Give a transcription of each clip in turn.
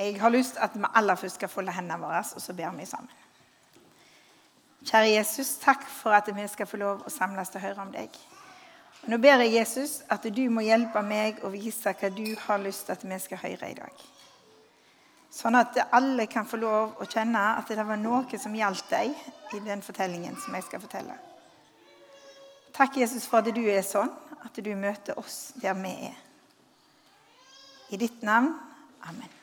Jeg har lyst at vi aller først skal folde hendene våre, og så ber vi sammen. Kjære Jesus, takk for at vi skal få lov å samles og høre om deg. Nå ber jeg Jesus at du må hjelpe meg å vise hva du har lyst til at vi skal høre i dag. Sånn at alle kan få lov å kjenne at det var noe som gjaldt deg i den fortellingen som jeg skal fortelle. Takk, Jesus, for at du er sånn at du møter oss der vi er. I ditt navn. Amen.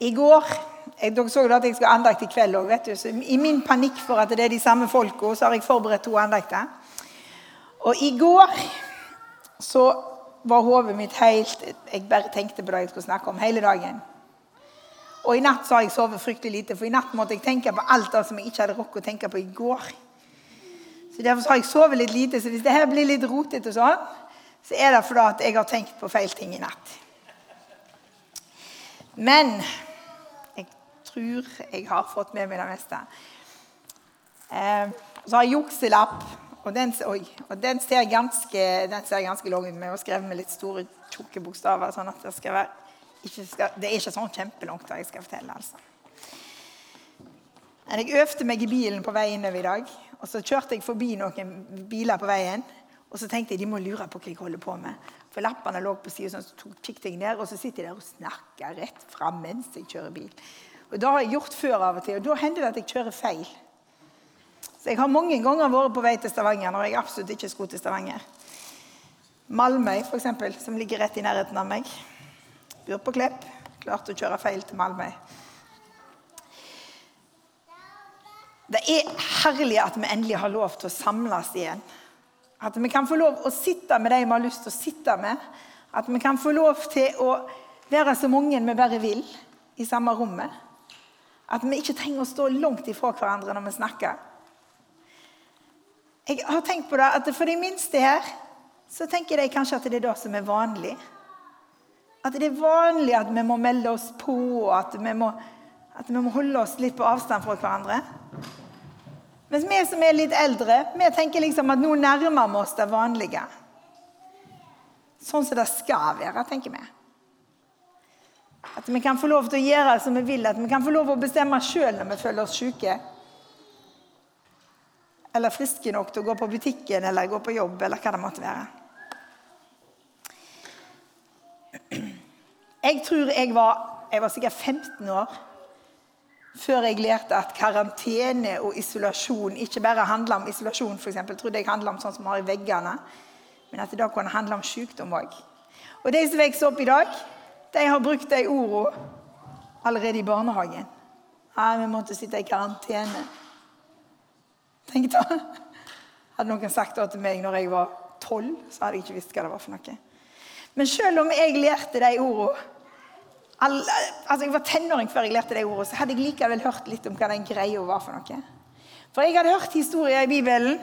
I går jeg, Dere så at jeg skal ha andakt i kveld òg. I min panikk for at det er de samme folka, så har jeg forberedt to andakter. Og i går så var hodet mitt helt Jeg bare tenkte på det jeg skulle snakke om hele dagen. Og i natt så har jeg sovet fryktelig lite, for i natt måtte jeg tenke på alt det som jeg ikke hadde rukket å tenke på i går. Så Derfor har jeg sovet litt lite. Så hvis det her blir litt rotete, sånn, så er det fordi at jeg har tenkt på feil ting i natt. Men tror jeg har fått med meg det meste. Eh, så har jeg jukselapp, og den, oi, og den ser ganske, ganske lang ut. Vi har skrevet med litt store, tjukke bokstaver. sånn at Det skal være, skal, det er ikke sånn kjempelangt det jeg skal fortelle. altså. Jeg øvde meg i bilen på vei innover i dag. og Så kjørte jeg forbi noen biler på veien. Og så tenkte jeg de må lure på hva jeg holder på med. For lappene lå på siden, så kikket jeg ned, og så sitter jeg der og snakker rett fram mens jeg kjører bil. Og Det har jeg gjort før av og til, og da hender det at jeg kjører feil. Så Jeg har mange ganger vært på vei til Stavanger når jeg absolutt ikke skulle til Stavanger. Malmøy, f.eks., som ligger rett i nærheten av meg. Bor på Klepp. Klarte å kjøre feil til Malmøy. Det er herlig at vi endelig har lov til å samles igjen. At vi kan få lov å sitte med de vi har lyst til å sitte med. At vi kan få lov til å være så mange vi bare vil i samme rommet. At vi ikke trenger å stå langt ifra hverandre når vi snakker. Jeg har tenkt på det, at For de minste her så tenker de kanskje at det er det som er vanlig. At det er vanlig at vi må melde oss på, at vi må, at vi må holde oss litt på avstand fra hverandre. Mens vi som er litt eldre, vi tenker liksom at nå nærmer vi oss det vanlige. Sånn som det skal være, tenker vi. At vi kan få lov til å gjøre som vi vil, at vi kan få lov til å bestemme sjøl når vi føler oss syke. Eller friske nok til å gå på butikken eller gå på jobb eller hva det måtte være. Jeg tror jeg var, jeg var sikkert 15 år før jeg lærte at karantene og isolasjon ikke bare handler om isolasjon. Jeg trodde jeg handla om sånn som vi har i veggene, men at det da kunne handle om sykdom òg. Og de som vokser opp i dag, de har brukt de ordene allerede i barnehagen. Nei, vi måtte sitte i karantene. Tenk da. Hadde noen sagt det til meg når jeg var tolv, så hadde jeg ikke visst hva det var for noe. Men selv om jeg lærte de ordene altså Jeg var tenåring før jeg lærte de ordene, så hadde jeg likevel hørt litt om hva den greia var for noe. For jeg hadde hørt historier i Bibelen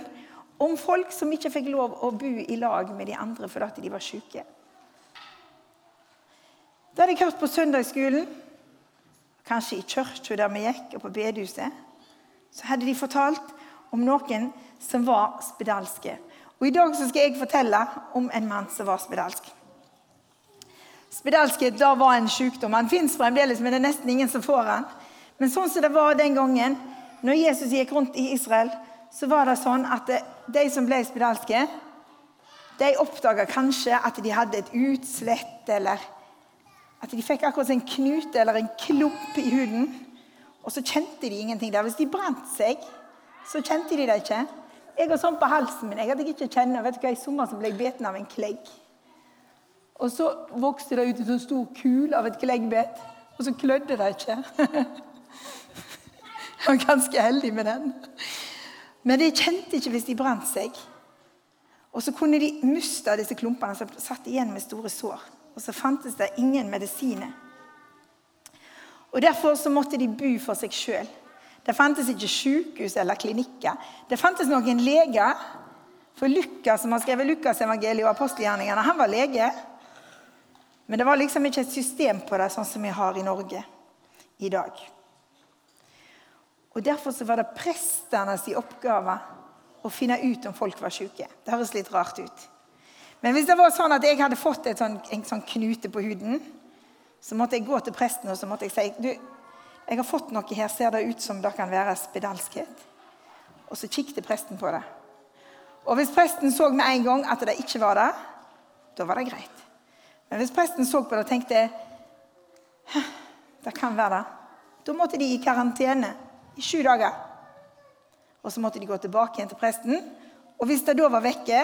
om folk som ikke fikk lov å bo i lag med de andre fordi de var syke. Det hadde jeg hørt på søndagsskolen, kanskje i kirka der vi gikk, og på bedehuset. Så hadde de fortalt om noen som var spedalske. Og I dag skal jeg fortelle om en mann som var spedalsk. Spedalskhet da var en sykdom. Han fins fremdeles, men det er nesten ingen som får han. Men sånn som det var den gangen, når Jesus gikk rundt i Israel, så var det sånn at de som ble spedalske, de oppdaga kanskje at de hadde et utslett eller at de fikk akkurat en knute eller en klump i huden, og så kjente de ingenting der. Hvis de brant seg, så kjente de det ikke. Jeg har sånn på halsen min. Jeg hadde ikke kjenne, vet du hva, I sommer så ble jeg beten av en klegg. Og så vokste det ut en sånn stor kul av et kleggbet, og så klødde det ikke. Jeg var ganske heldig med den. Men de kjente ikke hvis de brant seg. Og så kunne de miste disse klumpene som satt igjen med store sår. Og så fantes det ingen medisiner. Og Derfor så måtte de bo for seg sjøl. Det fantes ikke sykehus eller klinikker. Det fantes noen leger. For Lukas, som har skrevet Lukasevangeliet og apostelgjerningene, han var lege. Men det var liksom ikke et system på det, sånn som vi har i Norge i dag. Og Derfor så var det prestenes oppgave å finne ut om folk var syke. Det høres litt rart ut. Men hvis det var sånn at jeg hadde fått sånn, en sånn knute på huden, så måtte jeg gå til presten og så måtte jeg si du, jeg har fått noe her, ser det ut som det kan være spedalskhet? Og så kikket presten på det. Og hvis presten så med en gang at det ikke var det, da var det greit. Men hvis presten så på det og tenkte det kan være det, da måtte de i karantene i sju dager. Og så måtte de gå tilbake igjen til presten. Og hvis det da var vekke,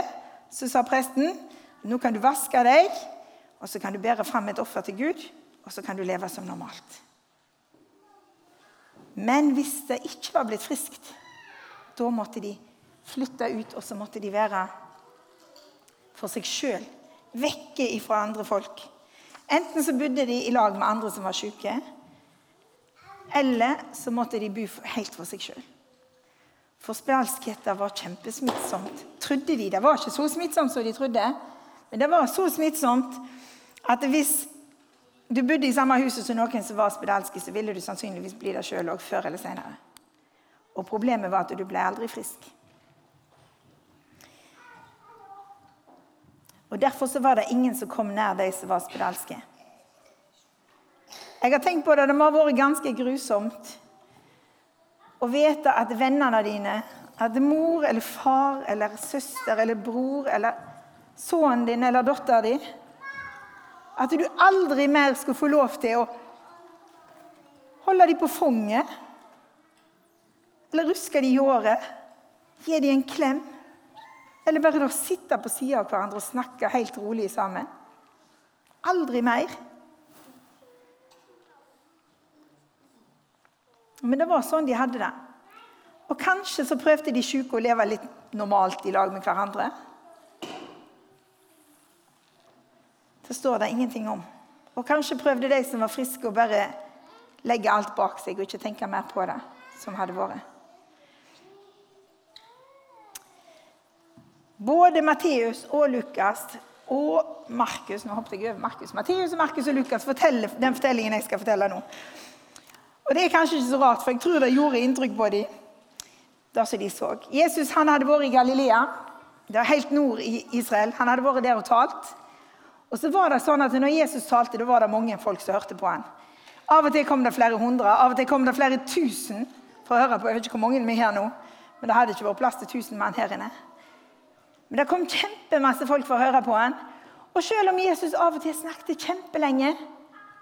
så sa presten nå kan du vaske deg, og så kan du bære fram et offer til Gud, og så kan du leve som normalt. Men hvis det ikke var blitt friskt, da måtte de flytte ut, og så måtte de være for seg sjøl. Vekke ifra andre folk. Enten så bodde de i lag med andre som var syke, eller så måtte de bo helt for seg sjøl. For spedalskheter var kjempesmittsomt, trodde de. Det var ikke så smittsomt som de trodde, men det var så smittsomt at hvis du bodde i samme huset som noen som var spedalske, så ville du sannsynligvis bli det sjøl òg, før eller senere. Og problemet var at du ble aldri frisk. Og Derfor så var det ingen som kom nær de som var spedalske. Jeg har tenkt på det, det må ha vært ganske grusomt å vite at vennene dine, at mor eller far eller søster eller bror eller sønnen din eller datteren din At du aldri mer skulle få lov til å holde dem på fanget. Eller ruske dem i håret. Gi dem en klem. Eller bare da sitte på sida av hverandre og snakke helt rolig sammen. Aldri mer. Men det var sånn de hadde det. Og kanskje så prøvde de syke å leve litt normalt i lag med hverandre. Det står det ingenting om. Og kanskje prøvde de som var friske, å bare legge alt bak seg og ikke tenke mer på det som hadde vært. Både Matteus og Lukas og Markus nå hoppet jeg over Markus, Matteus, Markus og Lukas forteller den fortellingen jeg skal fortelle nå. Og Det er kanskje ikke så rart, for jeg tror det gjorde inntrykk på dem. det som de så. Jesus han hadde vært i Galilea, det var helt nord i Israel. Han hadde vært der og talt. Og så var det sånn at Når Jesus talte, da var det mange folk som hørte på han. Av og til kom det flere hundre, av og til kom det flere tusen for å høre på. Jeg vet ikke hvor mange vi er her nå, men det hadde ikke vært plass til tusen mann her inne. Men det kom kjempemasse folk for å høre på han. Og selv om Jesus av og til snakket kjempelenge,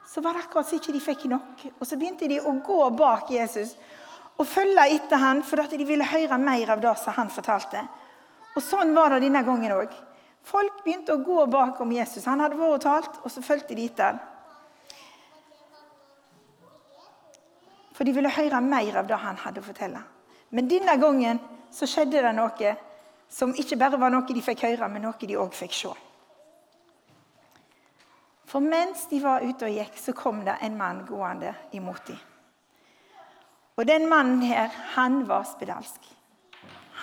så var det akkurat så ikke de fikk nok. Og så begynte de å gå bak Jesus og følge etter han, for de ville høre mer av det som han fortalte. Og Sånn var det denne gangen òg. Folk begynte å gå bakom Jesus. Han hadde vært og talt, og så fulgte de etter. For de ville høre mer av det han hadde å fortelle. Men denne gangen så skjedde det noe som ikke bare var noe de fikk høre, men noe de òg fikk se. For mens de var ute og gikk, så kom det en mann gående imot dem. Og den mannen her, han var spedalsk.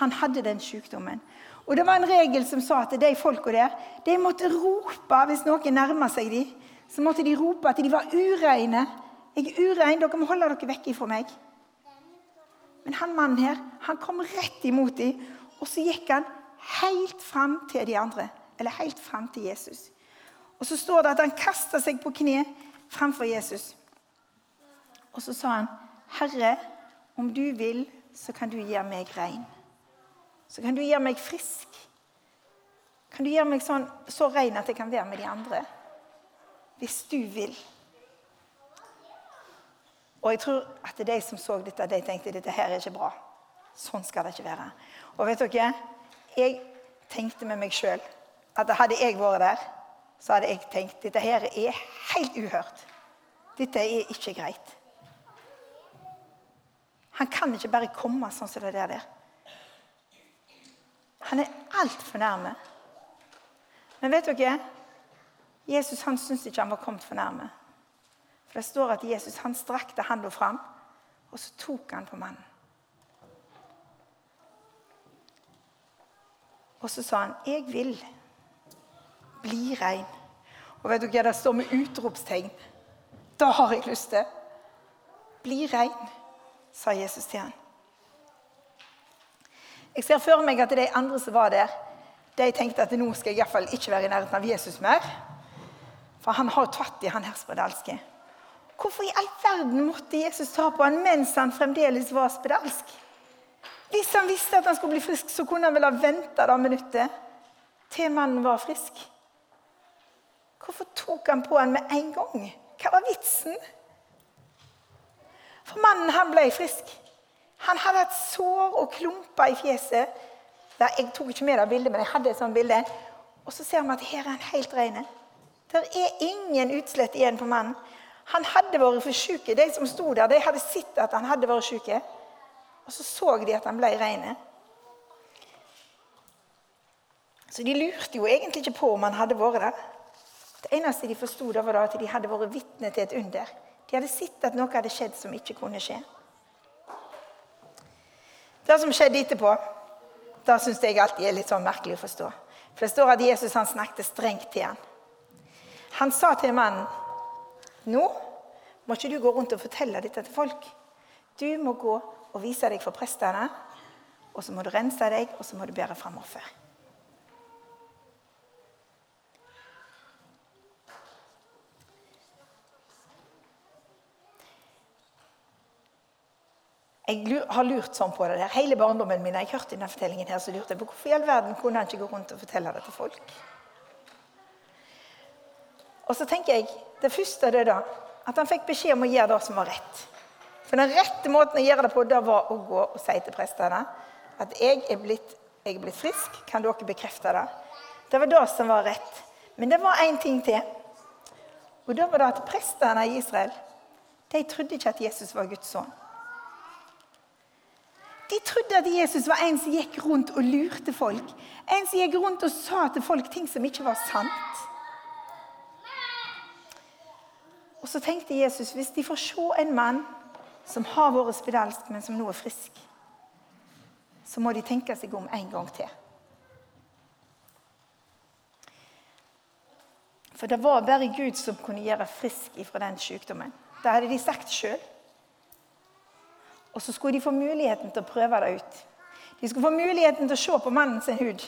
Han hadde den sykdommen. Og det var en regel som sa at de folka der de måtte rope hvis noen nærma seg dem. Så måtte de rope at de var ureine. 'Jeg er urein, dere må holde dere vekk fra meg.' Men han mannen her, han kom rett imot dem, og så gikk han helt fram til de andre. Eller helt fram til Jesus. Og så står det at han kasta seg på kne fremfor Jesus. Og så sa han, 'Herre, om du vil, så kan du gjøre meg rein.' Så kan du gjøre meg frisk. Kan du gjøre meg sånn, så rein at jeg kan være med de andre? Hvis du vil. Og jeg tror at de som så dette, de tenkte dette her er ikke bra. Sånn skal det ikke være. Og vet dere, jeg tenkte med meg sjøl at hadde jeg vært der, så hadde jeg tenkt dette her er helt uhørt. Dette er ikke greit. Han kan ikke bare komme sånn som det der. Han er altfor nærme. Men vet dere, Jesus han syntes ikke han var kommet for nærme. For Det står at Jesus han strakte handa fram, og så tok han på mannen. Og så sa han, 'Jeg vil bli rein'. Og vet du hva det står med utropstegn? Da har jeg lyst til. Bli rein, sa Jesus til han. Jeg ser for meg at de andre som var der, de tenkte at nå skal jeg i hvert fall ikke være i nærheten av Jesus mer. For han har jo tatt i han her spedalske. Hvorfor i all verden måtte Jesus ta på han mens han fremdeles var spedalsk? Hvis han visste at han skulle bli frisk, så kunne han vel ha venta det minuttet til mannen var frisk. Hvorfor tok han på han med en gang? Hva var vitsen? For mannen, han ble frisk. Han hadde hatt sår og klumper i fjeset. Jeg tok ikke med det bildet, men jeg hadde et sånt bilde. Og så ser vi at her er han helt ren. Det er ingen utslett igjen på mannen. Han hadde vært for syk. De som sto der, de hadde sett at han hadde vært syk. Og så så de at han ble ren. Så de lurte jo egentlig ikke på om han hadde vært der. Det eneste de forsto, var at de hadde vært vitne til et under. De hadde sett at noe hadde skjedd som ikke kunne skje. Det som skjedde etterpå, det syns jeg alltid er litt sånn merkelig å forstå. For Det står at Jesus han snakket strengt til ham. Han sa til mannen nå må ikke du gå rundt og fortelle dette til folk. Du må gå og vise deg for prestene, og så må du rense deg, og så må du bære fram offer. Jeg har lurt sånn på det der. Hele barndommen min jeg hørt denne fortellingen her, så lurte jeg på hvorfor i all verden kunne han ikke gå rundt og fortelle det til folk. Og så tenker jeg, Det første det da, at han fikk beskjed om å gjøre det som var rett. For den rette måten å gjøre det på, det var å gå og si til prestene at jeg er, blitt, jeg er blitt frisk. Kan dere bekrefte det? Det var det som var rett. Men det var én ting til. Og det var det at prestene i Israel de trodde ikke at Jesus var Guds sønn. De trodde at Jesus var en som gikk rundt og lurte folk. En som gikk rundt og sa til folk ting som ikke var sant. Og så tenkte Jesus hvis de får se en mann som har vært spedalsk, men som nå er frisk, så må de tenke seg om en gang til. For det var bare Gud som kunne gjøre frisk fra den sykdommen. Det hadde de sagt sjøl. Og så skulle de få muligheten til å prøve det ut. De skulle få muligheten til å se på mannen sin hud.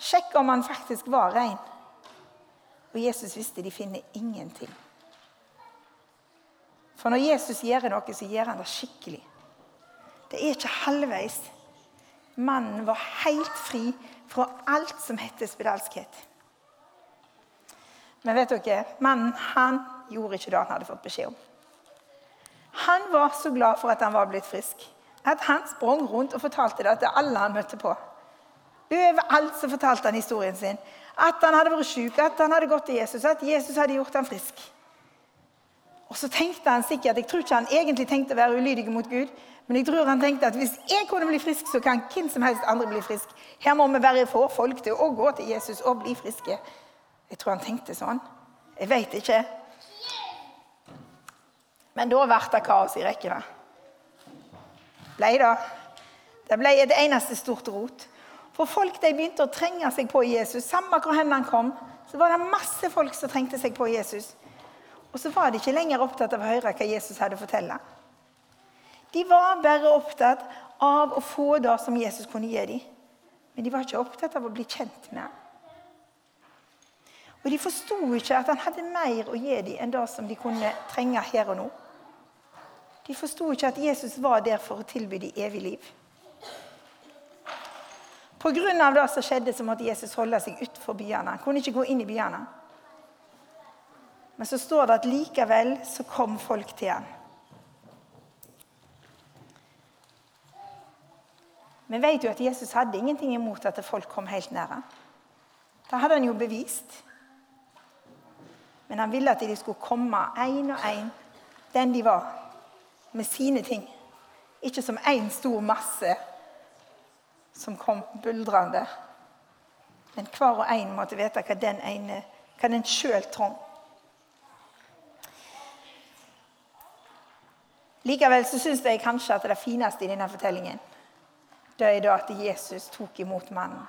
Sjekke om han faktisk var ren. Og Jesus visste de finner ingenting. For når Jesus gjør noe, så gjør han det skikkelig. Det er ikke halvveis. Mannen var helt fri fra alt som heter spedalskhet. Men vet dere, mannen han gjorde ikke det han hadde fått beskjed om. Han var så glad for at han var blitt frisk, at han sprang rundt og fortalte det til alle han møtte på. Overalt så fortalte han historien sin. At han hadde vært syk, at han hadde gått til Jesus, at Jesus hadde gjort ham frisk. Og så tenkte han sikkert, Jeg tror ikke han egentlig tenkte å være ulydig mot Gud, men jeg tror han tenkte at hvis jeg kunne bli frisk, så kan hvem som helst andre bli frisk. Her må vi bare få folk til å gå til Jesus og bli friske. Jeg tror han tenkte sånn. Jeg veit ikke. Men da ble det kaos i rekkene. Ble det. Det ble et eneste stort rot. For folk de begynte å trenge seg på Jesus. Samme hvor hen han kom, så var det masse folk som trengte seg på Jesus. Og så var de ikke lenger opptatt av å høre hva Jesus hadde å fortelle. De var bare opptatt av å få det som Jesus kunne gi dem. Men de var ikke opptatt av å bli kjent med ham. Og de forsto ikke at han hadde mer å gi dem enn det som de kunne trenge her og nå. De forsto ikke at Jesus var der for å tilby dem evig liv. Pga. det som skjedde, så måtte Jesus holde seg utenfor byene. Han kunne ikke gå inn i byene. Men så står det at likevel så kom folk til ham. Vi vet jo at Jesus hadde ingenting imot at folk kom helt nære. Det hadde han jo bevist. Men han ville at de skulle komme én og én, den de var med sine ting. Ikke som én stor masse som kom buldrende. Men hver og en måtte vite hva den ene, hva den sjøl trong. Likevel så syns jeg kanskje at det fineste i denne fortellingen det er da at Jesus tok imot mannen.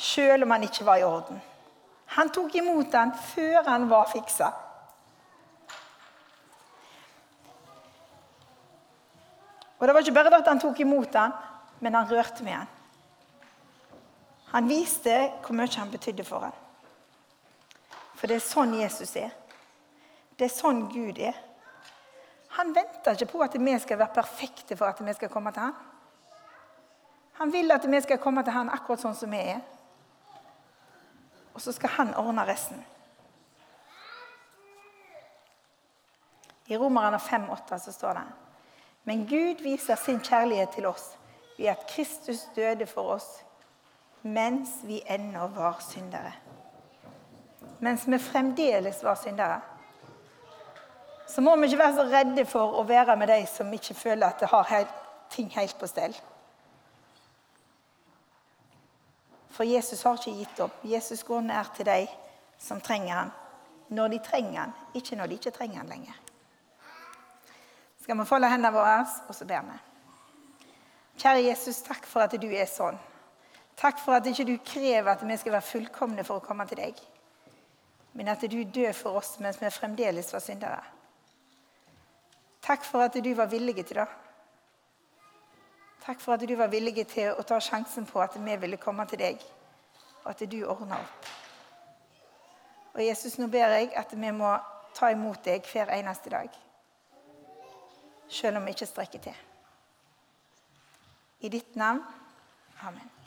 Sjøl om han ikke var i orden. Han tok imot han før han var fiksa. Og det var ikke bare at han tok imot den, men han rørte med den. Han viste hvor mye han betydde for ham. For det er sånn Jesus er. Det er sånn Gud er. Han venter ikke på at vi skal være perfekte for at vi skal komme til ham. Han vil at vi skal komme til ham akkurat sånn som vi er. Og så skal han ordne resten. I Romerne 5,8 så står det Men Gud viser sin kjærlighet til oss ved at Kristus døde for oss mens vi ennå var syndere. Mens vi fremdeles var syndere. Så må vi ikke være så redde for å være med de som ikke føler at det har ting helt på stell. For Jesus har ikke gitt opp. Jesus går nær til de som trenger ham, Når de trenger ham, ikke når de ikke trenger ham lenger. Skal vi folde hendene våre, og så ber vi. Kjære Jesus, takk for at du er sånn. Takk for at ikke du krever at vi skal være fullkomne for å komme til deg. Men at du dør for oss mens vi fremdeles var syndere. Takk for at du var villig til det. Takk for at du var villig til å ta sjansen på at vi ville komme til deg, og at du ordna opp. Og Jesus, nå ber jeg at vi må ta imot deg hver eneste dag. Selv om vi ikke strekker til. I ditt navn. Amen.